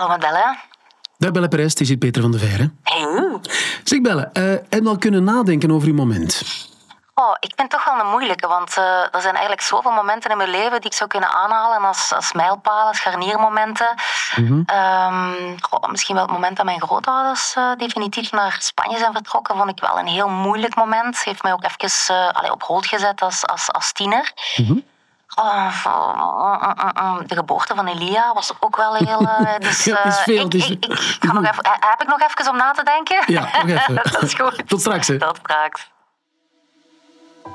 Hallo met Belle. Dag Perez, het is hier Peter van de Veire. Hey. Zeg Belle, uh, heb je al kunnen nadenken over uw moment? Oh, ik vind het toch wel een moeilijke, want uh, er zijn eigenlijk zoveel momenten in mijn leven die ik zou kunnen aanhalen als, als mijlpalen, scharniermomenten. Mm -hmm. um, oh, misschien wel het moment dat mijn grootouders uh, definitief naar Spanje zijn vertrokken, vond ik wel een heel moeilijk moment. Heeft mij ook even uh, allee, op hold gezet als, als, als tiener. Mm -hmm. Oh, de geboorte van Elia was ook wel heel. Uh, dus, uh, ja, is veel, ik, ik, ik, ga nog even, heb ik nog even om na te denken? Ja, nog even. dat is goed. Tot straks. Hè. Tot straks.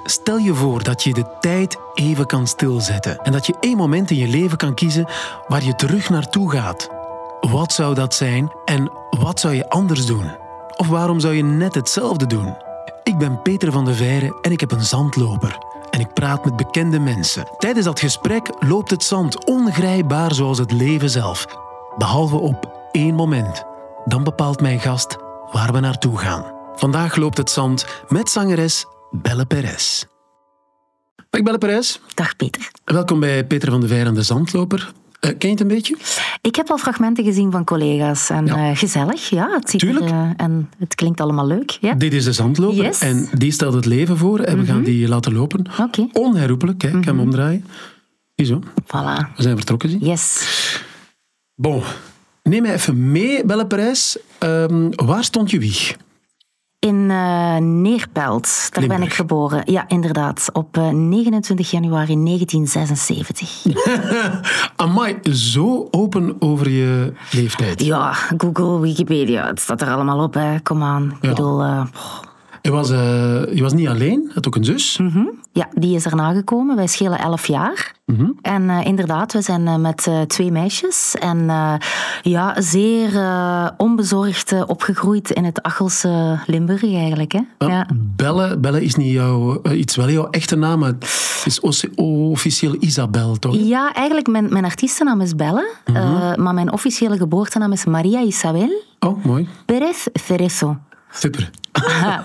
Stel je voor dat je de tijd even kan stilzetten en dat je één moment in je leven kan kiezen waar je terug naartoe gaat. Wat zou dat zijn en wat zou je anders doen? Of waarom zou je net hetzelfde doen? Ik ben Peter van de Veire en ik heb een zandloper. En ik praat met bekende mensen. Tijdens dat gesprek loopt het zand ongrijpbaar zoals het leven zelf. Behalve op één moment. Dan bepaalt mijn gast waar we naartoe gaan. Vandaag loopt het zand met zangeres Belle Perez. Dag Belle Perez. Dag Peter. Welkom bij Peter van de Veire en de Zandloper. Uh, ken je het een beetje? Ik heb al fragmenten gezien van collega's. En ja. uh, gezellig, ja. Het ziet Tuurlijk. Er, uh, en het klinkt allemaal leuk. Ja. Dit is de zandloper. Yes. En die stelt het leven voor. En we mm -hmm. gaan die laten lopen. Okay. Onherroepelijk. Hè. Ik mm -hmm. kan hem omdraaien. Ziezo. Voilà. We zijn vertrokken, zie. Yes. Bon. Neem mij even mee, Belle Perez. Um, waar stond je wieg? In uh, Neerpelt, daar Limburg. ben ik geboren. Ja, inderdaad. Op uh, 29 januari 1976. Amai, zo open over je leeftijd. Ja, Google, Wikipedia, het staat er allemaal op. Hè. Kom aan. Ik Ja. bedoel... uh, Je was, uh, je was niet alleen, je had ook een zus. Mm -hmm. Ja, die is erna gekomen. Wij schelen elf jaar. Mm -hmm. En uh, inderdaad, we zijn uh, met uh, twee meisjes. En ja, zeer onbezorgd opgegroeid in het Achelse Limburg eigenlijk. Hè? Ja. Belle, Belle is niet jouw, iets wel jouw echte naam, maar het is officieel Isabel, toch? Ja, eigenlijk mijn, mijn artiestennaam is Belle. Mhm. Mm -hmm. maar mijn officiële geboortenaam is Maria Isabel. Oh, mooi. Perez Cerezo. Super.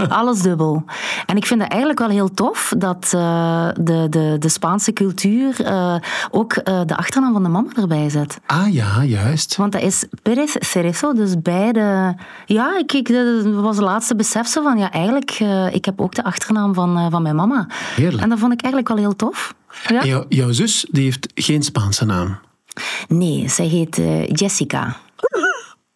Alles dubbel. En ik vind het eigenlijk wel heel tof dat uh, de, de, de Spaanse cultuur uh, ook uh, de achternaam van de mama erbij zet. Ah ja, juist. Want dat is Perez Cerezo, dus beide... Ja, ik, ik, dat was de laatste besef zo van, ja, eigenlijk, ik heb ook de achternaam van, van mijn mama. Heerlijk. En dat vond ik eigenlijk wel heel tof. Ja? En jou, jouw zus, die heeft geen Spaanse naam? Nee, zij heet Jessica.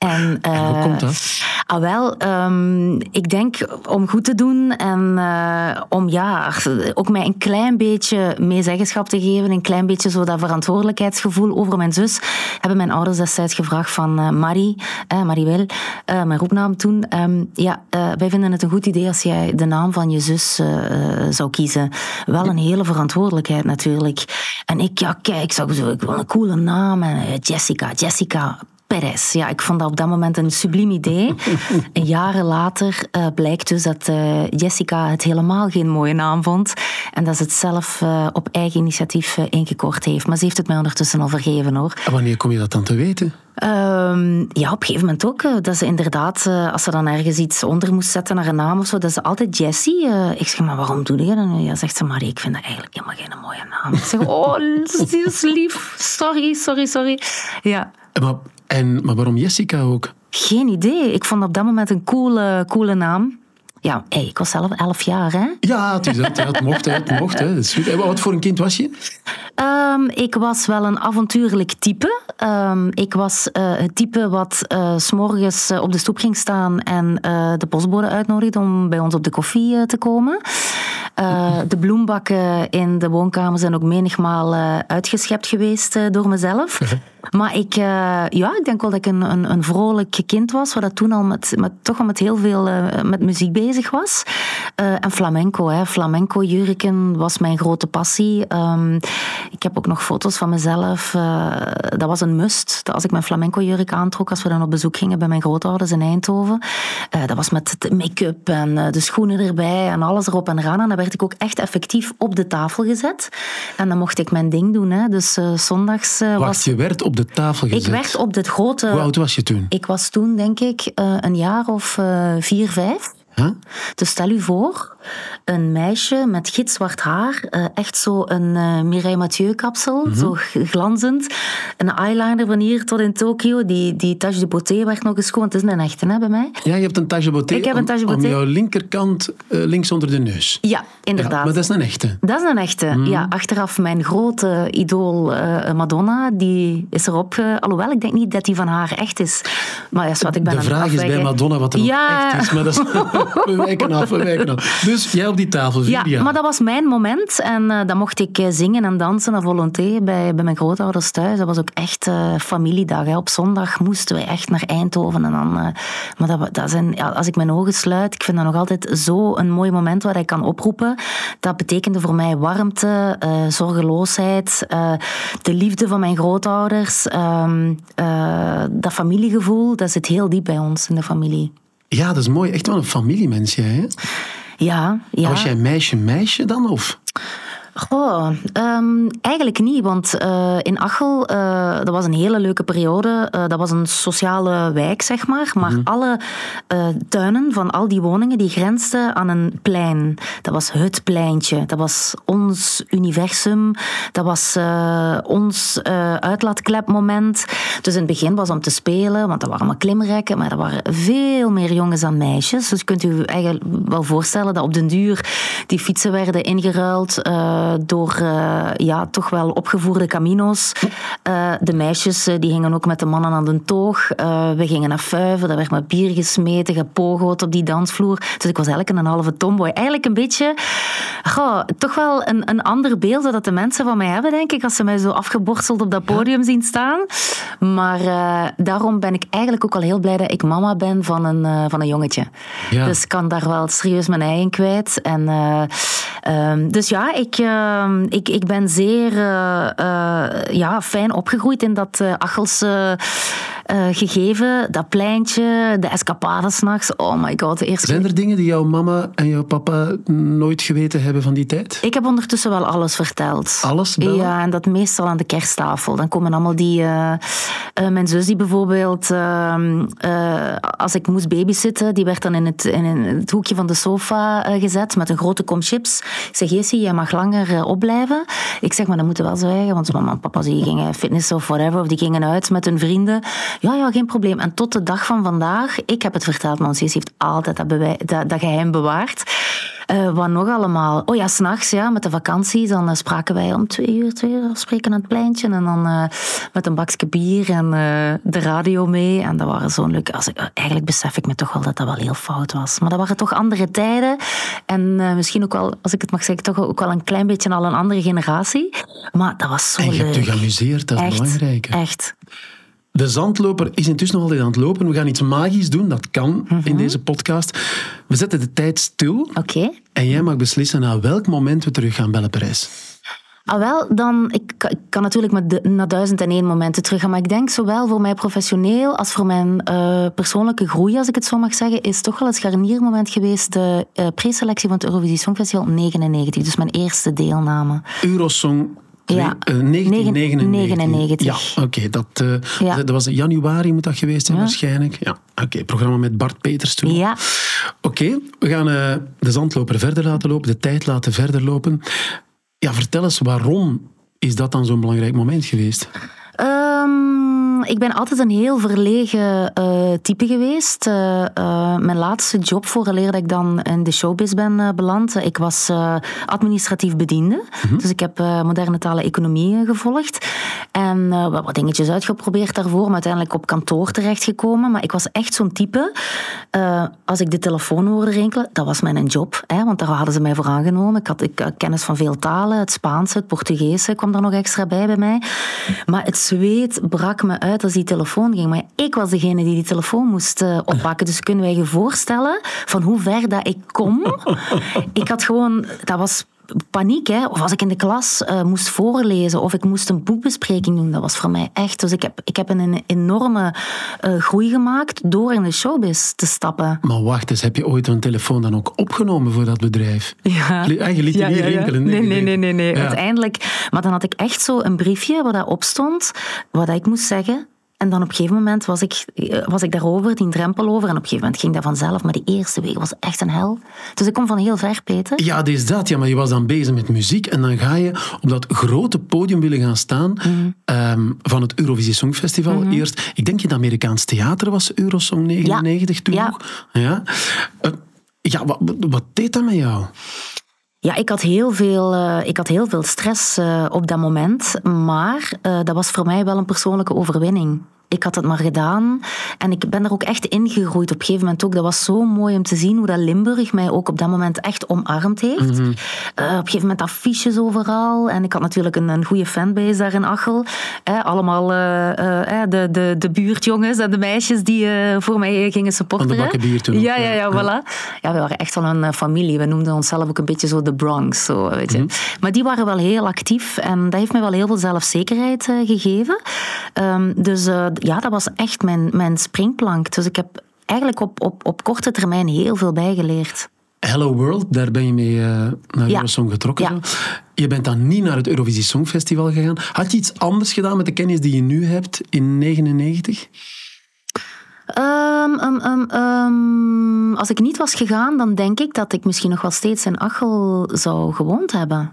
En, en hoe komt dat? Ah, wel, um, ik denk om goed te doen en uh, om ja, ook mij een klein beetje meezeggenschap te geven, een klein beetje zo dat verantwoordelijkheidsgevoel over mijn zus, hebben mijn ouders destijds gevraagd van uh, Marie, uh, Mariwel, mijn roepnaam toen, um, ja, wij vinden het een goed idee als jij de naam van je zus zou kiezen. Wel een hele verantwoordelijkheid natuurlijk. En ik, ja, kijk, ik zo, ik wil een coole naam, Jessica, Jessica, Perez. Ja, ik vond dat op dat moment een subliem idee. en jaren later uh, blijkt dus dat uh, Jessica het helemaal geen mooie naam vond. En dat ze het zelf uh, op eigen initiatief ingekort heeft. Maar ze heeft het mij ondertussen al vergeven hoor. En wanneer kom je dat dan te weten? Um, ja, op een gegeven moment ook. Dat ze inderdaad, als ze dan ergens iets onder moest zetten naar een naam of zo, dat ze altijd Jessie. ik zeg, maar waarom doe je dat? En ja, zegt ze, Marie, ik vind dat eigenlijk helemaal geen mooie naam. Ik zeg, oh, dat is lief. Sorry, sorry, sorry. Ja. Maar, en, maar waarom Jessica ook? Geen idee. Ik vond op dat moment een coole, coole naam. Ja, hey, ik was zelf elf jaar, hè? Ja, het, is het mocht, het mocht. Hè. Dat is goed. En wat voor een kind was je? Um, ik was wel een avontuurlijk type. Um, ik was uh, het type wat uh, s'morgens uh, op de stoep ging staan en de postbode uitnodigde om bij ons op de koffie te komen. de bloembakken in de woonkamer zijn ook menigmaal uitgeschept geweest door mezelf. Maar ik, ja, ik denk wel dat ik een, een, een vrolijk kind was, waar dat toen al met, met, toch al met heel veel met muziek bezig was. Uh, en flamenco, hè. flamenco jurken was mijn grote passie. Um, ik heb ook nog foto's van mezelf. dat was een must. Dat als ik mijn flamenco jurk aantrok, als we dan op bezoek gingen bij mijn grootouders in Eindhoven. dat was met de make-up en de schoenen erbij en alles erop en eraan. En dan werd ik ook echt effectief op de tafel gezet. En dan mocht ik mijn ding doen. Hè. Dus zondags Wacht, was... je werd op de tafel gezet? Ik werd op dit grote... Hoe oud was je toen? Ik was toen, denk ik, een jaar of vier, vijf. Huh? Dus stel u voor, een meisje met gitzwart haar. eh, echt zo een eh Mireille Mathieu kapsel, zo glanzend. Een eyeliner van hier tot in Tokio. Die, die Tache de Beauté werd nog geschoond. Het is een echte hè, bij mij. Ja, je hebt een Tage Beauté, Ik heb een om- Tage om, Beauté. jouw linkerkant eh, links onder de neus. Ja, Ja, inderdaad. maar dat is een echte. Dat is een echte. Mhm. Ja, achteraf mijn grote idool Madonna, die is erop. alhoewel, ik denk niet dat die van haar echt is. Maar ja, wat ik ben De aan het vraag is bij. Madonna wat er Ja. echt is. Maar dat is, we wijken af, we wijken af. Dus jij op die tafel, vier Ja, maar dat was mijn moment. En eh, dan mocht ik eh, zingen en dansen à volonté bij, bij mijn grootouders thuis. Dat was ook echt eh, familiedag. Hè. Op zondag moesten wij echt naar Eindhoven. En dan, eh, maar dat, dat zijn, ja, als ik mijn ogen sluit, ik vind dat nog altijd zo een mooi moment waar ik kan oproepen. Dat betekende voor mij warmte, eh, zorgeloosheid, eh, de liefde van mijn grootouders. ehm, eh, dat familiegevoel, dat zit heel diep bij ons in de familie. Ja, dat is mooi. Echt wel een familiemens, jij. Hè? Ja, ja. Was jij meisje-meisje dan? Of? Goh, ehm, eigenlijk niet, want eh, in Achel, eh, dat was een hele leuke periode. Eh, dat was een sociale wijk, zeg maar. Maar alle eh, tuinen van al die woningen, die grensden aan een plein. Dat was het pleintje. Dat was ons universum. Dat was ons uitlaatklepmoment. Dus in het begin was om te spelen, want er waren maar klimrekken. Maar er waren veel meer jongens dan meisjes. Dus kunt u eigenlijk wel voorstellen dat op den duur die fietsen werden ingeruild door eh, ja, toch wel opgevoerde camino's. Eh, de meisjes eh, die gingen ook met de mannen aan de toog. Eh, we gingen naar Fuiven, er werd met bier gesmeten, gepogoed op die dansvloer. Dus ik was eigenlijk een halve tomboy. Eigenlijk een beetje, goh, toch wel een, een ander beeld dat de mensen van mij hebben, denk ik, als ze mij zo afgeborsteld op dat podium zien staan. Maar eh, daarom ben ik eigenlijk ook al heel blij dat ik mama ben van een, eh, van een jongetje. Ja. Dus ik kan daar wel serieus mijn ei in kwijt. En, eh, ehm, dus ja, ik, ik, ik ben zeer eh, eh, ja, fijn opgegroeid in dat eh Achelse eh, gegeven. Dat pleintje, de escapades s'nachts. Oh my god, de eerste Zijn er dingen die jouw mama en jouw papa nooit geweten hebben van die tijd? Ik heb ondertussen wel alles verteld. Alles bellen? Ja, en dat meestal aan de kersttafel. Dan komen allemaal die... eh, eh, mijn zus die bijvoorbeeld... ehm, eh, als ik moest babysitten, die werd dan in het, in het hoekje van de sofa gezet met een grote kom chips. Ik zeg, Jessie, jij mag langer opblijven. Ik zeg, maar dat moeten we wel zwijgen, want mama en papa die gingen fitness of whatever, of die gingen uit met hun vrienden. Ja, ja, geen probleem. En tot de dag van vandaag, ik heb het verteld, maar Jessie heeft altijd dat, dat, dat geheim bewaard. Eh, wat nog allemaal? Oh ja, s'nachts, ja, met de vakanties. Dan eh, spraken wij om twee uur, twee uur afspreken aan het pleintje. En dan eh, met een bakje bier en de radio mee. En dat waren zo'n leuke... Als ik, eigenlijk besef ik me toch wel dat dat wel heel fout was. Maar dat waren toch andere tijden. En misschien ook wel, als ik het mag zeggen, toch ook wel een klein beetje al een andere generatie. Maar dat was zo En je leuk. hebt je geamuseerd, dat is belangrijk. echt. De zandloper is intussen nog altijd aan het lopen. We gaan iets magisch doen, dat kan Mhm. in deze podcast. We zetten de tijd stil Oké. en jij mag beslissen naar welk moment we terug gaan bellen, Parijs. Ah, wel, dan, ik, kan- ik kan natuurlijk met de, naar duizend en één momenten teruggaan, maar ik denk zowel voor mij professioneel als voor mijn eh, persoonlijke groei, als ik het zo mag zeggen, is toch wel het scharniermoment geweest de eh, preselectie van het Eurovisie Songfestival 99, dus mijn eerste deelname. Eurosong Ja, eh, 1999. 99. Ja, oké. dat, eh, Ja. dat was in januari moet dat geweest zijn Ja. waarschijnlijk. Ja, oké. programma met Bart Peters toen. Ja. Oké, we gaan eh, de zandloper verder laten lopen, de tijd laten verder lopen. Ja, vertel eens, waarom is dat dan zo'n belangrijk moment geweest? Ik ben altijd een heel verlegen eh, type geweest. Eh, eh, mijn laatste job vooraleer dat ik dan in de showbiz ben beland. Ik was administratief bediende. Dus ik heb moderne talen economie gevolgd. En wat, dingetjes uitgeprobeerd daarvoor. Maar uiteindelijk op kantoor terechtgekomen. Maar ik was echt zo'n type. als ik de telefoon hoorde rinkelen, dat was mijn job. Hè, want daar hadden ze mij voor aangenomen. Ik had, ik kennis van veel talen. Het Spaanse, het Portugese kwam daar nog extra bij bij mij. Maar het zweet brak me uit als die telefoon ging. Maar ik was degene die die telefoon moest eh, oppakken. Dus kunnen wij je voorstellen van hoe ver dat ik kom? ik had gewoon... Dat was paniek, hè. Of als ik in de klas eh, moest voorlezen of ik moest een boekbespreking doen, dat was voor mij echt... Dus ik heb, ik heb een enorme eh, groei gemaakt door in de showbiz te stappen. Maar wacht eens, heb je ooit een telefoon dan ook opgenomen voor dat bedrijf? Ja. Ah, je liet die niet rinkelen? Nee, nee, nee, nee. nee. Ja. Uiteindelijk... Maar dan had ik echt zo een briefje waar dat op stond, wat ik moest zeggen. En dan op een gegeven moment was ik, eh, was ik daarover, die drempel over. En op een gegeven moment ging dat vanzelf. Maar die eerste week was echt een hel. Dus ik kom van heel ver, Peter. Ja, dit is dat. Ja, maar je was dan bezig met muziek. En dan ga je op dat grote podium willen gaan staan Mhm. ehm, van het Eurovisie Songfestival. Eerst, ik denk in het Amerikaans theater was Eurosong 99 toen Ja. nog. Ja. Eh, ja, wat, wat deed dat met jou? Ja, ik had heel veel, eh, ik had heel veel stress eh, op dat moment. Maar dat was voor mij wel een persoonlijke overwinning. Ik had het maar gedaan en ik ben er ook echt ingegroeid op een gegeven moment ook. Dat was zo mooi om te zien hoe dat Limburg mij ook op dat moment echt omarmd heeft. Eh, op een gegeven moment affiches overal. En ik had natuurlijk een, een goede fanbase daar in Achel. Eh, allemaal eh, de, de, de buurtjongens en de meisjes die voor mij gingen supporteren. Van de bakkenbier toen Ja, ja, ja. voilà. Ja, we waren echt wel een familie. We noemden onszelf ook een beetje zo de Bronx. Zo, weet je. Maar die waren wel heel actief en dat heeft mij wel heel veel zelfzekerheid gegeven. Ehm, dus ja, dat was echt mijn, mijn springplank. Dus ik heb eigenlijk op, op, op korte termijn heel veel bijgeleerd. Hello World, daar ben je mee eh, naar Ja. Eurosong getrokken. Ja. Je bent dan niet naar het Eurovisie Songfestival gegaan. Had je iets anders gedaan met de kennis die je nu hebt in 99? Ehm, ehm, ehm, ehm, als ik niet was gegaan, dan denk ik dat ik misschien nog wel steeds in Achel zou gewoond hebben.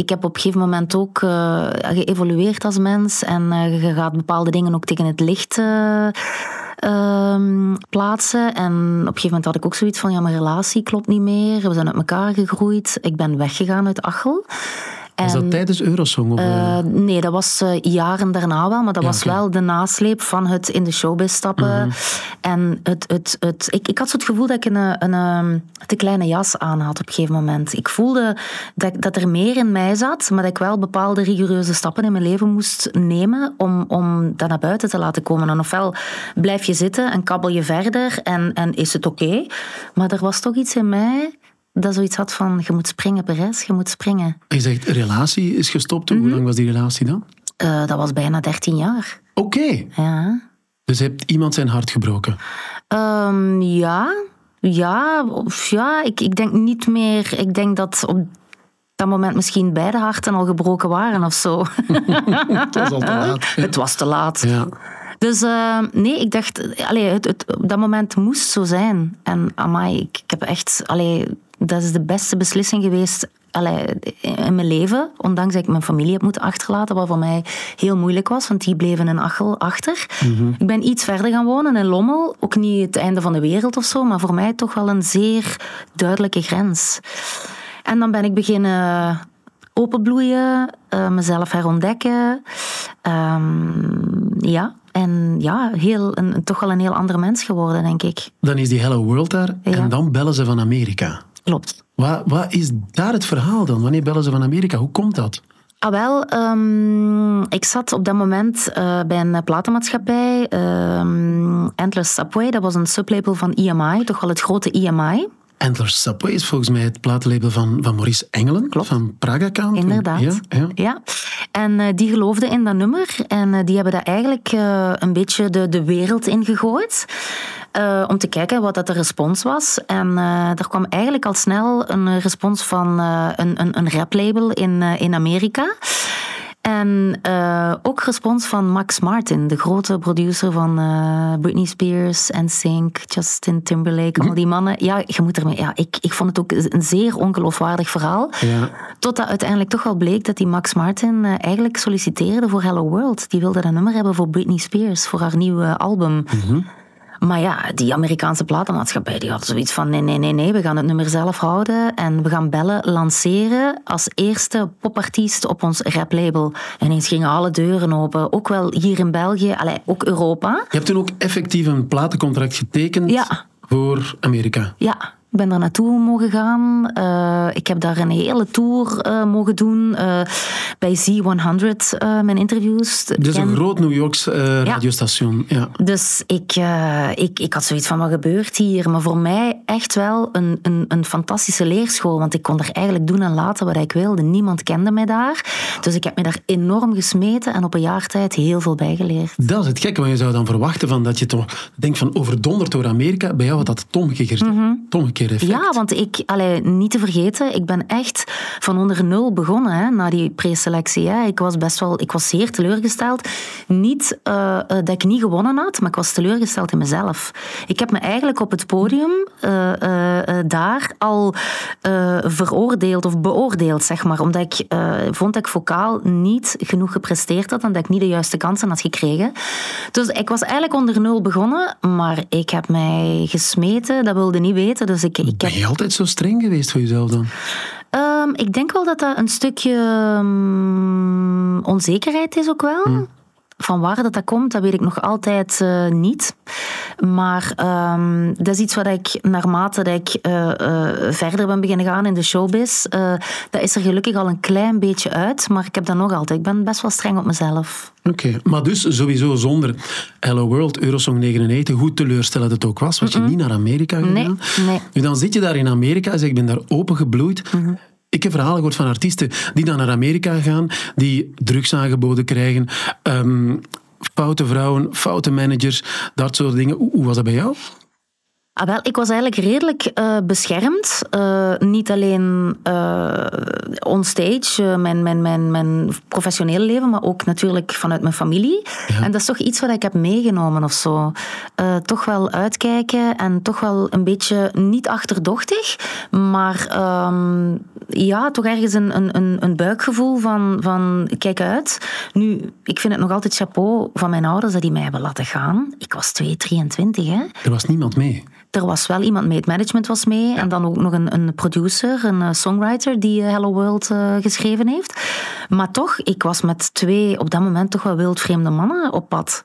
Ik heb op een gegeven moment ook eh, geëvolueerd als mens en eh, je gaat bepaalde dingen ook tegen het licht ehm, plaatsen. En op een gegeven moment had ik ook zoiets van, ja, mijn relatie klopt niet meer. We zijn uit elkaar gegroeid. Ik ben weggegaan uit Achel. Was dat tijdens Eurosong? Of, eh, nee, dat was eh, jaren daarna wel, maar dat Ja, was wel de nasleep van het in de showbiz stappen. Mhm. En het, het, het, ik, ik had zo het gevoel dat ik een, eh, een, ehm, te kleine jas aan had op een gegeven moment. Ik voelde dat, dat er meer in mij zat, maar dat ik wel bepaalde rigoureuze stappen in mijn leven moest nemen om, om dat naar buiten te laten komen. En ofwel blijf je zitten en kabbel je verder en, en is het oké. Maar er was toch iets in mij dat zoiets had van, je moet springen, Perez, je moet springen. je zegt, relatie is gestopt. Mhm. Hoe lang was die relatie dan? Eh, dat was bijna 13 jaar. Oké, Ja. dus je hebt iemand zijn hart gebroken. Ehm, ja. Ja, of ja ik, ik denk niet meer. Ik denk dat op dat moment misschien beide harten al gebroken waren of zo. Het was al te laat. Het was te laat. Ja. Dus eh, nee, ik dacht, allee, het, het, op dat moment moest zo zijn. En amai, ik, ik heb echt, allee, dat is de beste beslissing geweest allee, in mijn leven. Ondanks dat ik mijn familie heb moeten achterlaten, wat voor mij heel moeilijk was, want die bleven in Achel achter. Ik ben iets verder gaan wonen in Lommel. Ook niet het einde van de wereld of zo, maar voor mij toch wel een zeer duidelijke grens. En dan ben ik beginnen openbloeien, eh, mezelf herontdekken. Ehm, ja, en ja, heel, een, toch wel een heel andere mens geworden, denk ik. Dan is die Hello World daar Ja. en dan bellen ze van Amerika. Klopt. Wat, wat is daar het verhaal dan? Wanneer bellen ze van Amerika? Hoe komt dat? Ah, wel, ehm, ik zat op dat moment eh, bij een platenmaatschappij, ehm Endless Subway. Dat was een sublabel van EMI, toch wel het grote EMI. Endless Subway is volgens mij het platenlabel van, van Maurice Engelen. Klopt. Van Praga Kant. Inderdaad. Ja, ja. Ja. En eh, die geloofden in dat nummer. En eh, die hebben daar eigenlijk eh, een beetje de, de wereld in gegooid. om te kijken wat dat de respons was. En er kwam eigenlijk al snel een respons van een, een, een raplabel in, in Amerika. En eh, ook respons van Max Martin, de grote producer van eh, Britney Spears, NSYNC, Justin Timberlake, al die mannen. Ja, je moet ermee. Ja, ik, ik vond het ook een zeer ongeloofwaardig verhaal. Ja. Totdat uiteindelijk toch wel bleek dat die Max Martin eh, eigenlijk solliciteerde voor Hello World. Die wilde dat nummer hebben voor Britney Spears, voor haar nieuwe album. Maar ja, die Amerikaanse platenmaatschappij die had zoiets van nee, nee, nee, nee, we gaan het nummer zelf houden en we gaan bellen lanceren als eerste popartiest op ons raplabel. En ineens gingen alle deuren open, ook wel hier in België, allee, ook Europa. Je hebt toen ook effectief een platencontract getekend Ja. voor Amerika. Ja, ik ben daar naartoe mogen gaan. Eh, ik heb daar een hele tour eh, mogen doen. eh, bij Z100, eh, mijn interviews. Dus een groot New Yorks radiostation. Ja. Dus ik, ik, ik had zoiets van, wat gebeurt hier? Maar voor mij echt wel een, een, een fantastische leerschool. Want ik kon er eigenlijk doen en laten wat ik wilde. Niemand kende mij daar. Dus ik heb me daar enorm gesmeten en op een jaar tijd heel veel bijgeleerd. Dat is het gekke, want je zou dan verwachten van dat je toch denkt van overdonderd door Amerika. Bij jou had dat het omgekeerd. Mhm. het Ja, want ik, allee, niet te vergeten, ik ben echt van onder nul begonnen hè, na die preselectie. Ik was best wel, ik was zeer teleurgesteld. Niet uh, dat ik niet gewonnen had, maar ik was teleurgesteld in mezelf. Ik heb me eigenlijk op het podium uh, daar al veroordeeld of beoordeeld, zeg maar. Omdat ik vond dat ik vocaal niet genoeg gepresteerd had en dat ik niet de juiste kansen had gekregen. Dus ik was eigenlijk onder nul begonnen, maar ik heb mij gesmeten, dat wilde niet weten. Dus ik, ik Ben je altijd zo streng geweest voor jezelf dan? Um, ik denk wel dat dat een stukje um, onzekerheid is ook wel. Hm. Van waar dat, dat komt, dat weet ik nog altijd uh, niet. Maar um, dat is iets wat ik, naarmate dat ik uh, uh, verder ben beginnen gaan in de showbiz, dat is er gelukkig al een klein beetje uit. Maar ik heb dat nog altijd. Ik ben best wel streng op mezelf. Oké, okay. maar dus sowieso zonder Hello World, Eurosong 99, hoe teleurstellend het ook was, was je niet naar Amerika gegaan. Nee, nee. Nu dan zit je daar in Amerika, zeg ik ben daar opengebloeid. Mm -hmm. Ik heb verhalen gehoord van artiesten die dan naar Amerika gaan, die drugs aangeboden krijgen, um, foute vrouwen, foute managers, dat soort dingen. Hoe was dat bij jou? Ah, wel, ik was eigenlijk redelijk uh, beschermd. Uh, niet alleen uh, onstage, mijn, mijn, mijn, mijn professionele leven, maar ook natuurlijk vanuit mijn familie. Ja. En dat is toch iets wat ik heb meegenomen of zo. toch wel uitkijken en toch wel een beetje niet achterdochtig, maar um, ja, toch ergens een, een, een buikgevoel van, van kijk uit. Nu, ik vind het nog altijd chapeau van mijn ouders dat die mij hebben laten gaan. Ik was 2, 23 hè. Er was niemand mee. Er was wel iemand mee, het management was mee. Ja. En dan ook nog een, een producer, een songwriter die Hello World uh, geschreven heeft. Maar toch, ik was met twee op dat moment toch wel wildvreemde mannen op pad.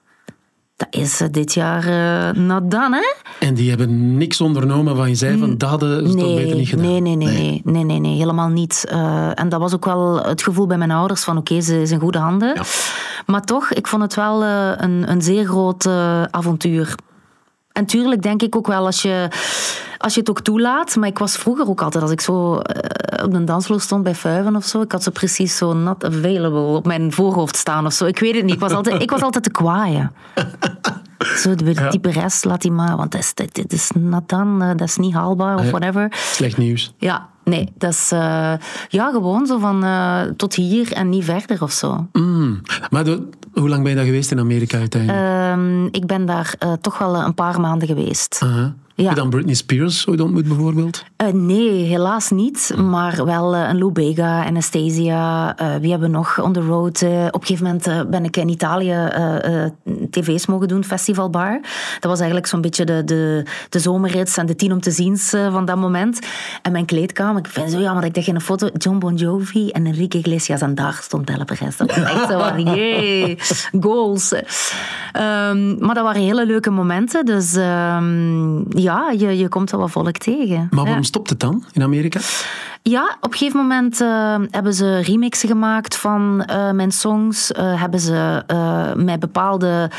Dat is uh, dit jaar uh, not done, hè? En die hebben niks ondernomen van je zei van dat hadden ze nee, toch beter niet gedaan? Nee, nee, nee, nee, nee, nee, nee helemaal niet. Uh, en dat was ook wel het gevoel bij mijn ouders van oké, okay, ze is in goede handen. Ja. Maar toch, ik vond het wel een, een zeer groot avontuur. En tuurlijk denk ik ook wel als je, als je het ook toelaat. Maar ik was vroeger ook altijd, als ik zo uh, op een dansvloer stond bij Vuiven of zo, ik had zo precies zo not available op mijn voorhoofd staan of zo. Ik weet het niet. Ik was altijd, ik was altijd te kwaaien. Zo, de ja. type rest, laat die maar, want dat is, dat, dat is not done, dat is niet haalbaar of whatever. Slecht nieuws. Ja, nee, dat is uh, ja, gewoon zo van tot hier en niet verder of zo. Mm. Maar de, hoe lang ben je daar geweest in Amerika uiteindelijk? Um, ik ben daar uh, toch wel een paar maanden geweest. Uh -huh. Heb je dan Britney Spears ooit ontmoet bijvoorbeeld? Uh, nee, helaas niet. Maar wel uh, een Lou Bega, Anastasia. Uh, wie hebben nog on the road? op een gegeven moment ben ik in Italië tv's mogen doen, Festivalbar. Dat was eigenlijk zo'n beetje de, de, de zomerrits en de tien om te ziens van dat moment. En mijn kleedkamer, ik vind zo jammer dat ik dacht in een foto, John Bon Jovi en Enrique Iglesias. En daar stond Belle Perez. Dat was echt zo van, yay, goals. Um, maar dat waren hele leuke momenten. Dus um, ja, je, je komt wel wat volk tegen. Maar waarom ja. stopt het dan in Amerika? Ja, op een gegeven moment uh, hebben ze remixen gemaakt van uh, mijn songs. Uh, hebben ze mij bepaalde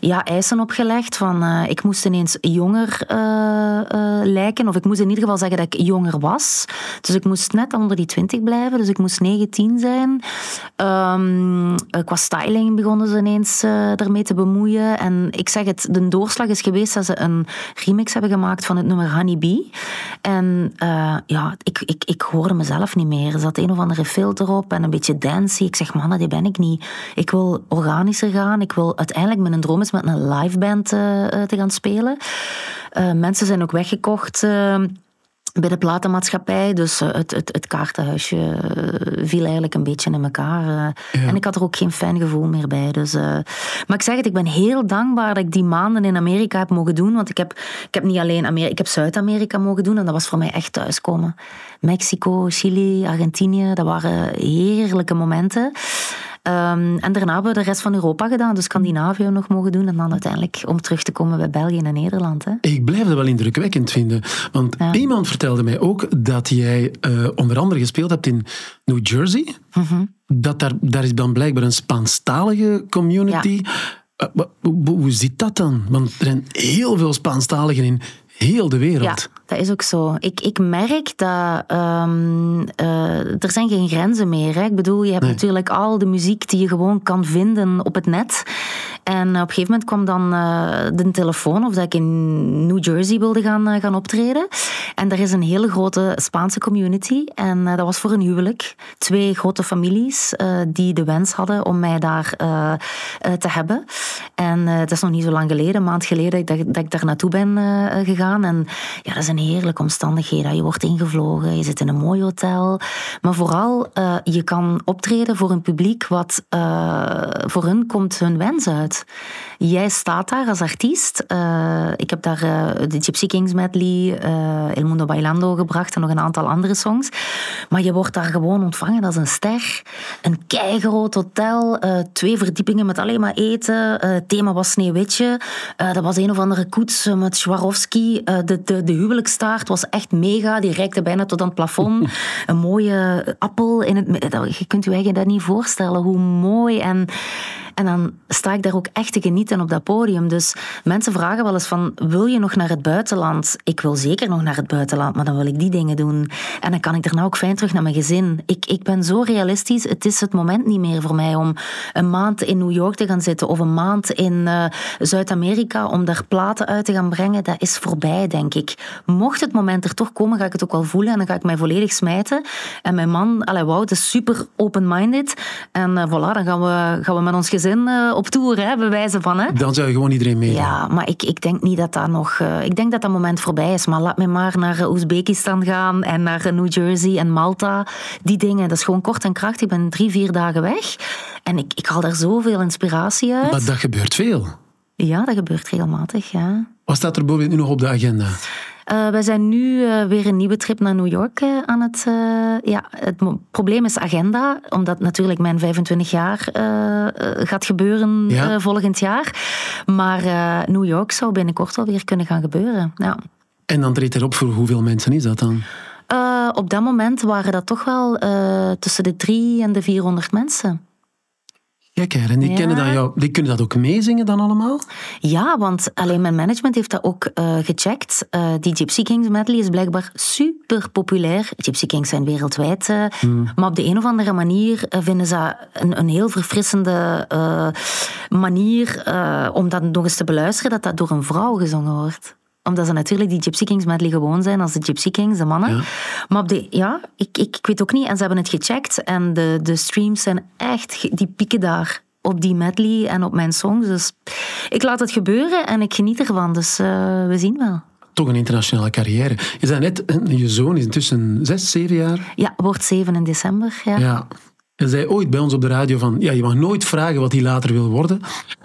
ja, eisen opgelegd. Van, ik moest ineens jonger lijken. Of ik moest in ieder geval zeggen dat ik jonger was. Dus ik moest net onder die 20 blijven. Dus ik moest 19 zijn. Um, qua styling begonnen ze ineens ermee te bemoeien. En ik zeg het, de doorslag is geweest dat ze een remix hebben gemaakt van het nummer Honey Bee. En ja, ik, ik, ik hoorde mezelf niet meer. Er zat een of andere filter op en een beetje dancey. Ik zeg, man, die ben ik niet. Ik wil organischer gaan. Ik wil uiteindelijk, mijn droom is met een liveband uh, te gaan spelen. Mensen zijn ook weggekocht... Bij de platenmaatschappij. Dus het, het, het kaartenhuisje viel eigenlijk een beetje in elkaar. Ja. En ik had er ook geen fijn gevoel meer bij. Dus, uh, maar ik zeg het, ik ben heel dankbaar dat ik die maanden in Amerika heb mogen doen. Want ik heb, ik heb niet alleen Amerika, ik heb Zuid-Amerika mogen doen. En dat was voor mij echt thuiskomen. Mexico, Chili, Argentinië, dat waren heerlijke momenten. Um, en daarna hebben we de rest van Europa gedaan, dus Scandinavië nog mogen doen. En dan uiteindelijk om terug te komen bij België en Nederland. Hè. Ik blijf dat wel indrukwekkend vinden. Want ja. iemand vertelde mij ook dat jij uh, onder andere gespeeld hebt in New Jersey. Mm -hmm. dat daar, daar is dan blijkbaar een Spaanstalige community. Ja. Uh, hoe zit dat dan? Want er zijn heel veel Spaanstaligen in heel de wereld. Ja, dat is ook zo. Ik, ik merk dat um, uh, er zijn geen grenzen meer. Hè. Ik bedoel, je hebt nee. natuurlijk al de muziek die je gewoon kan vinden op het net. En op een gegeven moment kwam dan de telefoon of dat ik in New Jersey wilde gaan, gaan optreden. En er is een hele grote Spaanse community. En dat was voor een huwelijk. Twee grote families die de wens hadden om mij daar te hebben. En het is nog niet zo lang geleden, een maand geleden, dat, dat ik daar naartoe ben gegaan. En ja, dat is een heerlijke omstandigheden. Je wordt ingevlogen, je zit in een mooi hotel. Maar vooral, je kan optreden voor een publiek wat voor hun komt hun wens uit. had. Jij staat daar als artiest. Uh, ik heb daar de Gypsy Kings medley, El Mundo Bailando gebracht en nog een aantal andere songs. Maar je wordt daar gewoon ontvangen als een ster. Een keigroot hotel, twee verdiepingen met alleen maar eten. het thema was Sneeuwwitje. dat was een of andere koets met Swarovski. de, de, de huwelijkstaart was echt mega. Die reikte bijna tot aan het plafond. Een mooie appel in het... Je kunt je eigen dat niet voorstellen, hoe mooi en en dan sta ik daar ook echt te genieten op dat podium. Dus mensen vragen wel eens van, wil je nog naar het buitenland? Ik wil zeker nog naar het buitenland, maar dan wil ik die dingen doen. En dan kan ik daarna ook fijn terug naar mijn gezin. Ik, ik ben zo realistisch, het is het moment niet meer voor mij om een maand in New York te gaan zitten of een maand in uh, Zuid-Amerika om daar platen uit te gaan brengen. Dat is voorbij, denk ik. Mocht het moment er toch komen, ga ik het ook wel voelen en dan ga ik mij volledig smijten. En mijn man, allee, Wout, is super open-minded. En uh, voilà, dan gaan we, gaan we met ons gezin uh, op tour, hè, bewijzen van. Hè. Dan zou je gewoon iedereen mee. Ja, maar ik, ik denk niet dat dat nog... Uh, ik denk dat dat moment voorbij is. Maar laat me maar naar Oezbekistan gaan en naar New Jersey en Malta. Die dingen, dat is gewoon kort en krachtig. Ik ben drie, vier dagen weg. En ik, ik haal daar zoveel inspiratie uit. Maar dat gebeurt veel. Ja, dat gebeurt regelmatig, ja. Wat staat er bijvoorbeeld nu nog op de agenda? Uh, wij zijn nu uh, weer een nieuwe trip naar New York uh, aan het... ja, het probleem is agenda, omdat natuurlijk mijn 25 jaar gaat gebeuren ja. volgend jaar. Maar New York zou binnenkort alweer kunnen gaan gebeuren. Ja. En dan treedt erop voor hoeveel mensen is dat dan? op dat moment waren dat toch wel tussen de 300 en de 400 mensen. Kijk, en die, kennen dat jou, die kunnen dat ook meezingen dan allemaal? Ja, want alleen mijn management heeft dat ook uh, gecheckt. Uh, die Gypsy Kings medley is blijkbaar super populair. Gypsy Kings zijn wereldwijd. Uh, hmm. Maar op de een of andere manier vinden ze een, een heel verfrissende manier om dat nog eens te beluisteren, dat dat door een vrouw gezongen wordt omdat ze natuurlijk die Gypsy Kings medley gewoon zijn als de Gypsy Kings, de mannen. Maar op de, ja, ik, ik, ik weet ook niet. En ze hebben het gecheckt en de, de streams zijn echt, die pieken daar op die medley en op mijn songs. Dus ik laat het gebeuren en ik geniet ervan. Dus uh, we zien wel. Toch een internationale carrière. Je zei net, je zoon is intussen zes, zeven jaar? Ja, wordt zeven in december. Ja. ja. Hij zei ooit bij ons op de radio van, ja, je mag nooit vragen wat hij later wil worden.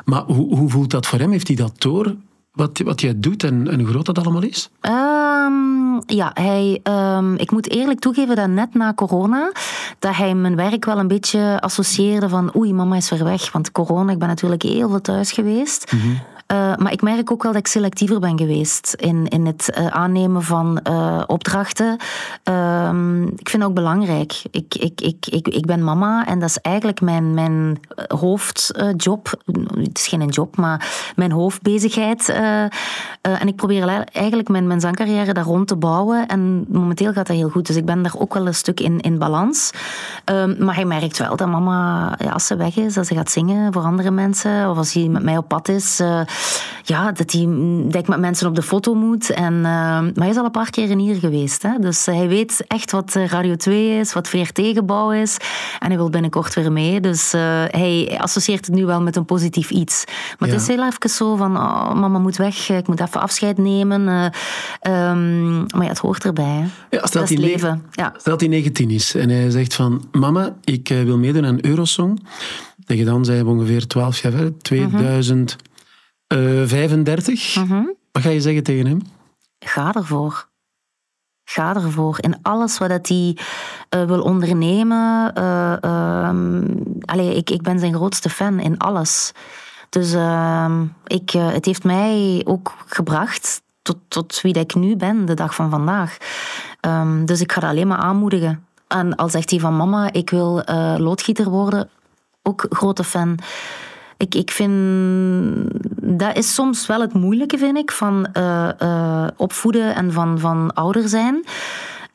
Maar hoe, hoe voelt dat voor hem? Heeft hij dat door? Wat, wat jij doet en, en hoe groot dat allemaal is? Um, ja, hij, um, ik moet eerlijk toegeven dat net na corona, dat hij mijn werk wel een beetje associeerde van oei, mama is ver weg. Want corona, ik ben natuurlijk heel veel thuis geweest. Mm uh, maar ik merk ook wel dat ik selectiever ben geweest in, in het uh, aannemen van uh, opdrachten. Uh, ik vind dat ook belangrijk. Ik, ik, ik, ik, ik ben mama en dat is eigenlijk mijn, mijn hoofdjob. het is geen job, maar mijn hoofdbezigheid. en ik probeer eigenlijk mijn, mijn zangcarrière daar rond te bouwen. En momenteel gaat dat heel goed. Dus ik ben daar ook wel een stuk in, in balans. Ehm, maar hij merkt wel dat mama, als ze weg is, als ze gaat zingen voor andere mensen, of als hij met mij op pad is, ja, dat hij denk met mensen op de foto moet. En, uh, maar hij is al een paar keer in hier geweest. Hè? Dus hij weet echt wat eh, Radio 2 is, wat VRT-gebouw is. En hij wil binnenkort weer mee. Dus uh, hij associeert het nu wel met een positief iets. Maar het is heel even zo van, oh, mama moet weg, ik moet even afscheid nemen. Uh, um, maar ja, het hoort erbij. Hè? Ja, dat is leven. Ja. Hij 19 is en hij zegt van, mama, ik wil meedoen aan Eurosong. Tegen dan zijn we ongeveer 12 jaar verder, 2000... Uh, 35. Mm Wat ga je zeggen tegen hem? Ga ervoor. Ga ervoor. In alles wat hij uh, wil ondernemen. Uh, allee, ik, ik ben zijn grootste fan in alles. Dus ehm, ik, het heeft mij ook gebracht tot, tot wie dat ik nu ben, de dag van vandaag. Um, dus ik ga dat alleen maar aanmoedigen. En al zegt hij van mama, ik wil loodgieter worden, ook grote fan ik, ik vind, dat is soms wel het moeilijke, vind ik, van uh, uh, opvoeden en van, van ouder zijn.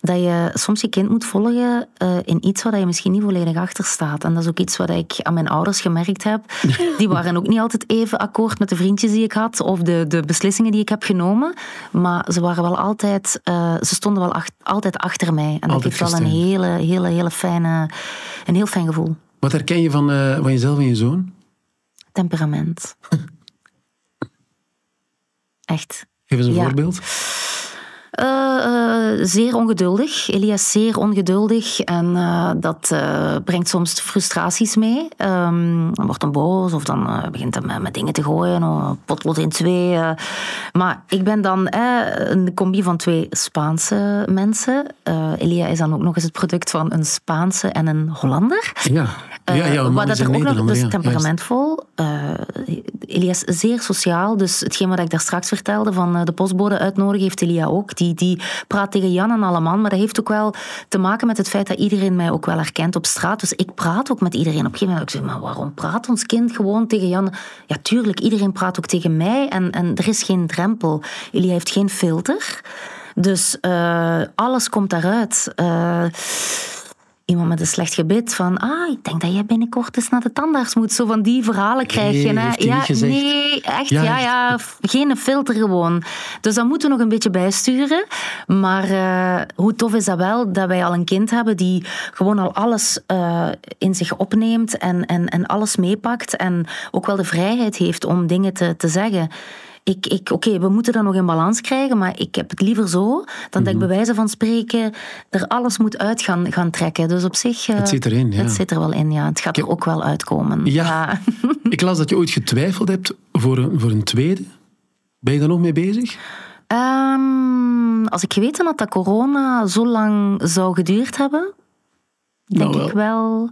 dat je soms je kind moet volgen uh, in iets waar je misschien niet volledig achter staat. En dat is ook iets wat ik aan mijn ouders gemerkt heb. Die waren ook niet altijd even akkoord met de vriendjes die ik had of de, de beslissingen die ik heb genomen. Maar ze waren wel altijd, ze stonden wel ach, altijd achter mij. En dat geeft wel een hele, hele, hele fijne, een heel fijn gevoel. Wat herken je van, van jezelf en je zoon? Temperament. Echt. Geef eens een ja. voorbeeld. Uh, uh, zeer ongeduldig. Elias is zeer ongeduldig en uh, dat brengt soms frustraties mee. Um, dan wordt hij boos of dan begint hij met, met, dingen te gooien, oh, potlood in twee. maar ik ben dan een combi van twee Spaanse mensen. Elia is dan ook nog eens het product van een Spaanse en een Hollander. Ja. Ja, ja, maar dat er ook nog dus temperamentvol. Elias is zeer sociaal, dus hetgeen wat ik daar straks vertelde van de postbode uitnodigen, heeft Elia ook die, praat tegen Jan en alle man, maar dat heeft ook wel te maken met het feit dat iedereen mij ook wel herkent op straat. Dus ik praat ook met iedereen. Op een gegeven moment ik zeg maar waarom praat ons kind gewoon tegen Jan? Ja, tuurlijk, iedereen praat ook tegen mij en, en er is geen drempel. Elia heeft geen filter. Dus uh, alles komt daaruit. Uh, iemand met een slecht gebit van, ah, ik denk dat jij binnenkort eens naar de tandarts moet. Zo van die verhalen krijg je. Nee, ja, nee, echt, ja, ja, ja, geen filter gewoon. Dus dat moeten we nog een beetje bijsturen. Maar uh, hoe tof is dat wel, dat wij al een kind hebben die gewoon al alles uh, in zich opneemt en, en, en alles meepakt en ook wel de vrijheid heeft om dingen te, te zeggen ik, ik, oké, we moeten dat nog in balans krijgen, maar ik heb het liever zo dan dat ik mhm. bij wijze van spreken er alles moet uit gaan, gaan trekken. Dus op zich... het zit erin, ja. Het zit er wel in, ja. Het gaat er ook wel uitkomen. Ja. ik las dat je ooit getwijfeld hebt voor een, voor een tweede. Ben je daar nog mee bezig? Um, als ik geweten had dat corona zo lang zou geduurd hebben, Denk ik wel.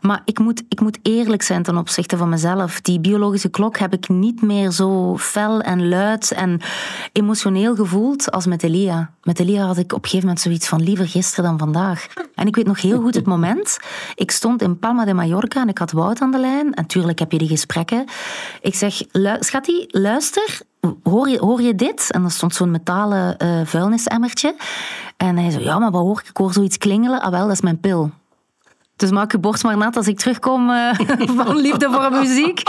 Maar ik moet, ik moet eerlijk zijn ten opzichte van mezelf. Die biologische klok heb ik niet meer zo fel en luid en emotioneel gevoeld als met Elia. Met Elia had ik op een gegeven moment zoiets van liever gisteren dan vandaag. En ik weet nog heel goed het moment. Ik stond in Palma de Mallorca en ik had Wout aan de lijn. En tuurlijk heb je die gesprekken. Ik zeg, schattie, luister, hoor je, hoor je dit? En er stond zo'n metalen uh, vuilnisemmertje. En hij zei, ja, maar wat hoor ik? Ik hoor zoiets klingelen. Ah wel, dat is mijn pil. Dus maak je borst maar nat als ik terugkom uh, van liefde voor muziek.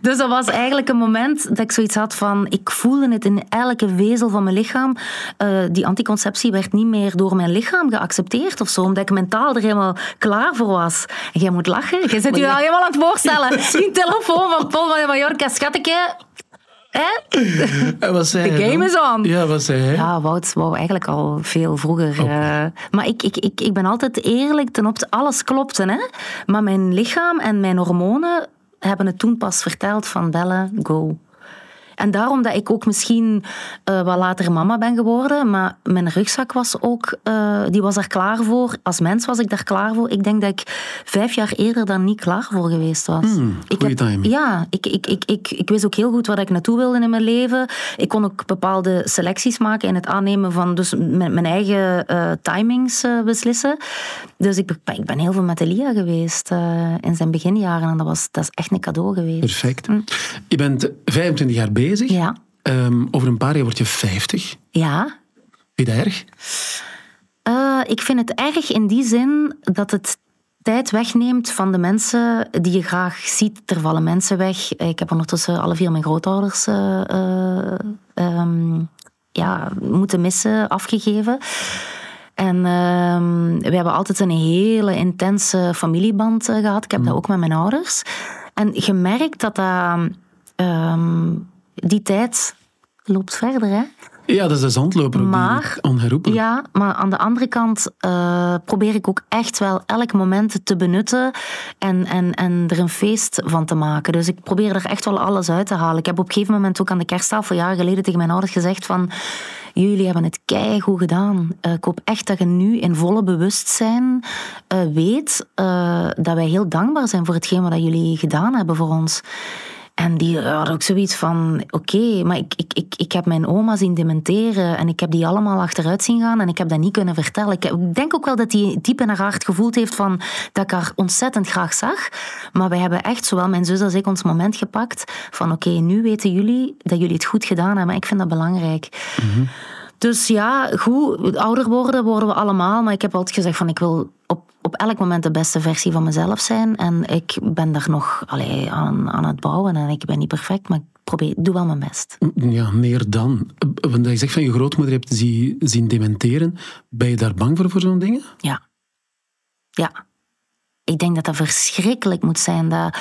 Dus dat was eigenlijk een moment dat ik zoiets had van... Ik voelde het in elke wezel van mijn lichaam. Uh, die anticonceptie werd niet meer door mijn lichaam geaccepteerd of zo. Omdat ik mentaal er helemaal klaar voor was. En jij moet lachen. Je zit je al helemaal aan het voorstellen. Die telefoon van Paul van Mallorca. Schatje, En wat zei The game is on. Ja, wat zei hij? Ja, Wout wou eigenlijk al veel vroeger. Uh, maar ik, ik, ik, ik ben altijd eerlijk ten opzichte... Alles klopte, hè. Maar mijn lichaam en mijn hormonen hebben het toen pas verteld van bellen, go. En daarom dat ik ook misschien uh, wat later mama ben geworden, maar mijn rugzak was ook, uh, die was daar klaar voor. Als mens was ik daar klaar voor. Ik denk dat ik vijf jaar eerder dan niet klaar voor geweest was. Hmm, ik heb, timing. Ja, ik, ik, ik, ik, ik wist ook heel goed waar ik naartoe wilde in mijn leven. Ik kon ook bepaalde selecties maken in het aannemen van dus mijn, mijn eigen uh, timings beslissen. Dus ik, ik ben heel veel met Elia geweest in zijn beginjaren en dat, was, dat is echt een cadeau geweest. Perfect. Hm. Je bent 25 jaar bezig bezig. Ja. Um, over een paar jaar word je 50. Ja. Vind je dat erg? Uh, ik vind het erg in die zin dat het tijd wegneemt van de mensen die je graag ziet. Er vallen mensen weg. Ik heb ondertussen alle vier mijn grootouders uh, uh, um, ja, moeten missen, afgegeven. En um, we hebben altijd een hele intense familieband gehad. Ik heb mm. dat ook met mijn ouders. En je merkt dat dat die tijd loopt verder, hè? Ja, dat is de zandloper maar, onherroepelijk. Ja, maar aan de andere kant uh, probeer ik ook echt wel elk moment te benutten en, en, en er een feest van te maken. Dus ik probeer er echt wel alles uit te halen. Ik heb op een gegeven moment ook aan de kersttafel jaren geleden tegen mijn ouders gezegd van jullie hebben het keigoed gedaan. Uh, ik hoop echt dat je nu in volle bewustzijn uh, weet dat wij heel dankbaar zijn voor hetgeen wat jullie gedaan hebben voor ons. En die hadden ook zoiets van: oké, maar ik, ik, ik, ik heb mijn oma zien dementeren en ik heb die allemaal achteruit zien gaan en ik heb dat niet kunnen vertellen. Ik, denk ook wel dat hij diep in haar hart gevoeld heeft van dat ik haar ontzettend graag zag. Maar wij hebben echt, zowel mijn zus als ik, ons moment gepakt van: oké, nu weten jullie dat jullie het goed gedaan hebben. Ik vind dat belangrijk. Mhm. Dus ja, goed, ouder worden worden we allemaal. Maar ik heb altijd gezegd van ik wil op, op elk moment de beste versie van mezelf zijn. En ik ben daar nog allee, aan, aan het bouwen. En ik ben niet perfect, maar ik probeer, doe wel mijn best. Ja, meer dan. Want je zegt van je grootmoeder hebt zien, zien dementeren. Ben je daar bang voor, voor zo'n dingen? Ja. Ja. Ik denk dat dat verschrikkelijk moet zijn. Dat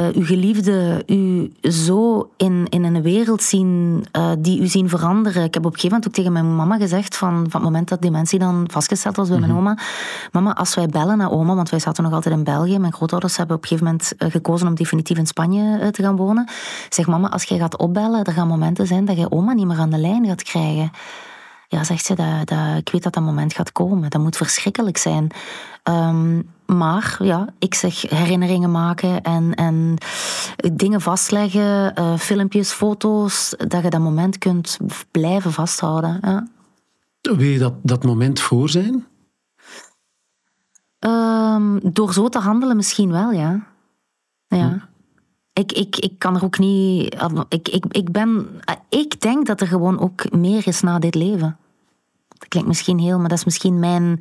uh, uw geliefde u zo in, in een wereld zien uh, die u zien veranderen. Ik heb op een gegeven moment ook tegen mijn mama gezegd, van, van het moment dat dementie dan vastgesteld was bij mijn mhm. oma, mama, als wij bellen naar oma, want wij zaten nog altijd in België, mijn grootouders hebben op een gegeven moment uh, gekozen om definitief in Spanje te gaan wonen, zeg mama, als jij gaat opbellen, er gaan momenten zijn dat je oma niet meer aan de lijn gaat krijgen. Ja, zegt ze, dat, dat, ik weet dat dat moment gaat komen. Dat moet verschrikkelijk zijn. Um, maar ja, ik zeg herinneringen maken en, en dingen vastleggen, uh, filmpjes, foto's, dat je dat moment kunt blijven vasthouden. Ja. Wil je dat, dat moment voor zijn? Um, door zo te handelen misschien wel, ja. Ja. Hm. Ik, ik, ik kan er ook niet... Ik, ik, ik, ben, ik denk dat er gewoon ook meer is na dit leven. Dat klinkt misschien heel, maar dat is misschien mijn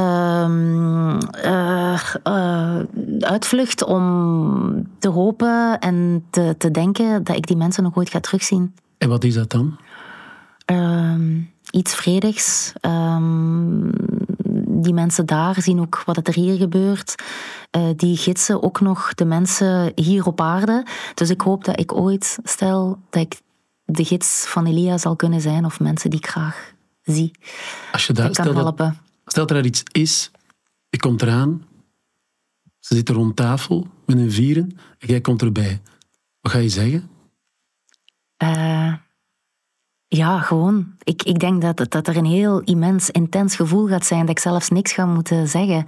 uh, uh, uitvlucht om te hopen en te, te denken dat ik die mensen nog ooit ga terugzien. En wat is dat dan? Ehm, iets vredigs. Ehm, die mensen daar zien ook wat er hier gebeurt. Uh, die gidsen ook nog de mensen hier op aarde. Dus ik hoop dat ik ooit, stel dat ik de gids van Elia zal kunnen zijn, of mensen die ik graag zie. Als je daar, kan helpen. Stel dat er iets is, je komt eraan, ze zitten rond tafel met hun vieren en jij komt erbij. Wat ga je zeggen? Uh, ja, gewoon. Ik, ik denk dat, dat er een heel immens, intens gevoel gaat zijn dat ik zelfs niks ga moeten zeggen.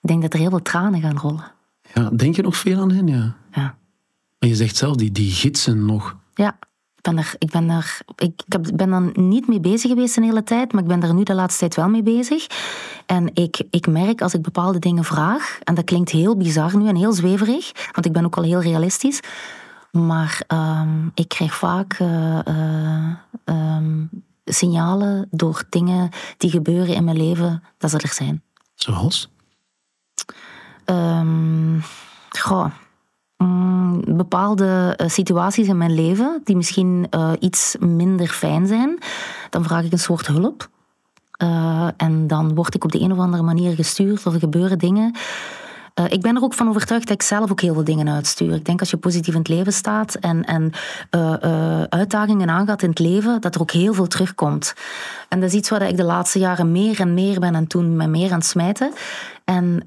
Ik denk dat er heel veel tranen gaan rollen. Ja, denk je nog veel aan hen? Ja. ja. En je zegt zelf, die, die gidsen nog. Ja, ben er, ik ben, er, ik, ik ben dan niet mee bezig geweest een hele tijd, maar ik ben er nu de laatste tijd wel mee bezig. En ik, ik merk als ik bepaalde dingen vraag, en dat klinkt heel bizar nu en heel zweverig, want ik ben ook al heel realistisch, maar um, ik krijg vaak uh, uh, um, signalen door dingen die gebeuren in mijn leven, dat ze er zijn. Zoals? Um, goh, Mm, bepaalde eh, situaties in mijn leven die misschien uh, iets minder fijn zijn, dan vraag ik een soort hulp. Uh, en dan word ik op de een of andere manier gestuurd of er gebeuren dingen. Ik ben er ook van overtuigd dat ik zelf ook heel veel dingen uitstuur. Ik denk als je positief in het leven staat en, en uitdagingen aangaat in het leven, dat er ook heel veel terugkomt. En dat is iets waar ik de laatste jaren meer en meer ben en toen me meer aan het smijten. En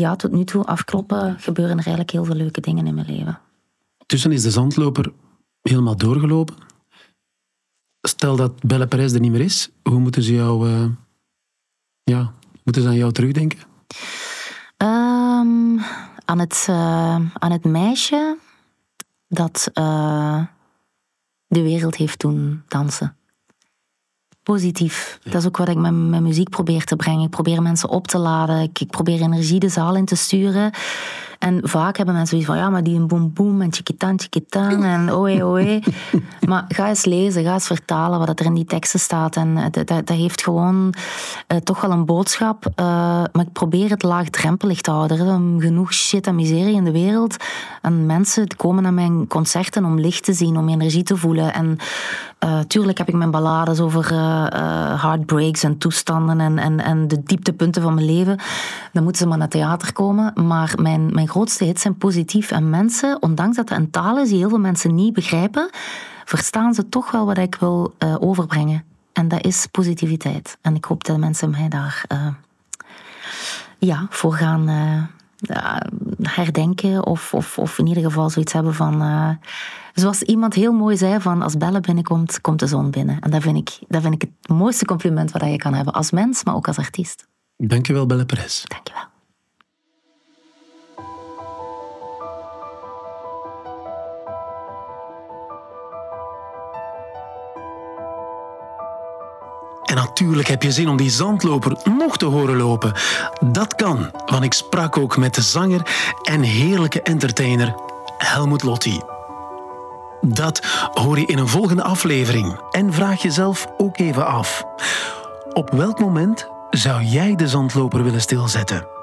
ja, tot nu toe afkloppen gebeuren er eigenlijk heel veel leuke dingen in mijn leven. Tussen is de zandloper helemaal doorgelopen. Stel dat Belle Perez er niet meer is, hoe moeten ze jou, uh, ja, moeten ze aan jou terugdenken? Um, aan, het, uh, aan het meisje dat uh, de wereld heeft doen dansen positief. Dat is ook wat ik met mijn muziek probeer te brengen. Ik probeer mensen op te laden. Ik, ik probeer energie de zaal in te sturen. En vaak hebben mensen zoiets van, ja, maar die een boom boom en chikitan chikitan en oe oe. maar ga eens lezen, ga eens vertalen wat er in die teksten staat. En eh, dat, dat, heeft gewoon uh, toch wel een boodschap. Uh, maar ik probeer het laagdrempelig te houden. Er is genoeg shit en miserie in de wereld. En mensen komen naar mijn concerten om licht te zien, om energie te voelen. En uh, tuurlijk heb ik mijn ballades over heartbreaks en toestanden en, en, en de dieptepunten van mijn leven. Dan moeten ze maar naar theater komen. Maar mijn, mijn grootste hits zijn positief. En mensen, ondanks dat het een taal die heel veel mensen niet begrijpen, verstaan ze toch wel wat ik wil overbrengen. En dat is positiviteit. En ik hoop dat mensen mij daar ja, voor gaan herdenken. Of, of, of in ieder geval zoiets hebben van. zoals iemand heel mooi zei: van als Belle binnenkomt, komt de zon binnen. En dat vind ik, dat vind ik het mooiste compliment wat je kan hebben als mens, maar ook als artiest. Dankjewel, Belle Perez. Dankjewel. Natuurlijk heb je zin om die zandloper nog te horen lopen. Dat kan, want ik sprak ook met de zanger en heerlijke entertainer Helmut Lotti. Dat hoor je in een volgende aflevering. En vraag jezelf ook even af. Op welk moment zou jij de zandloper willen stilzetten?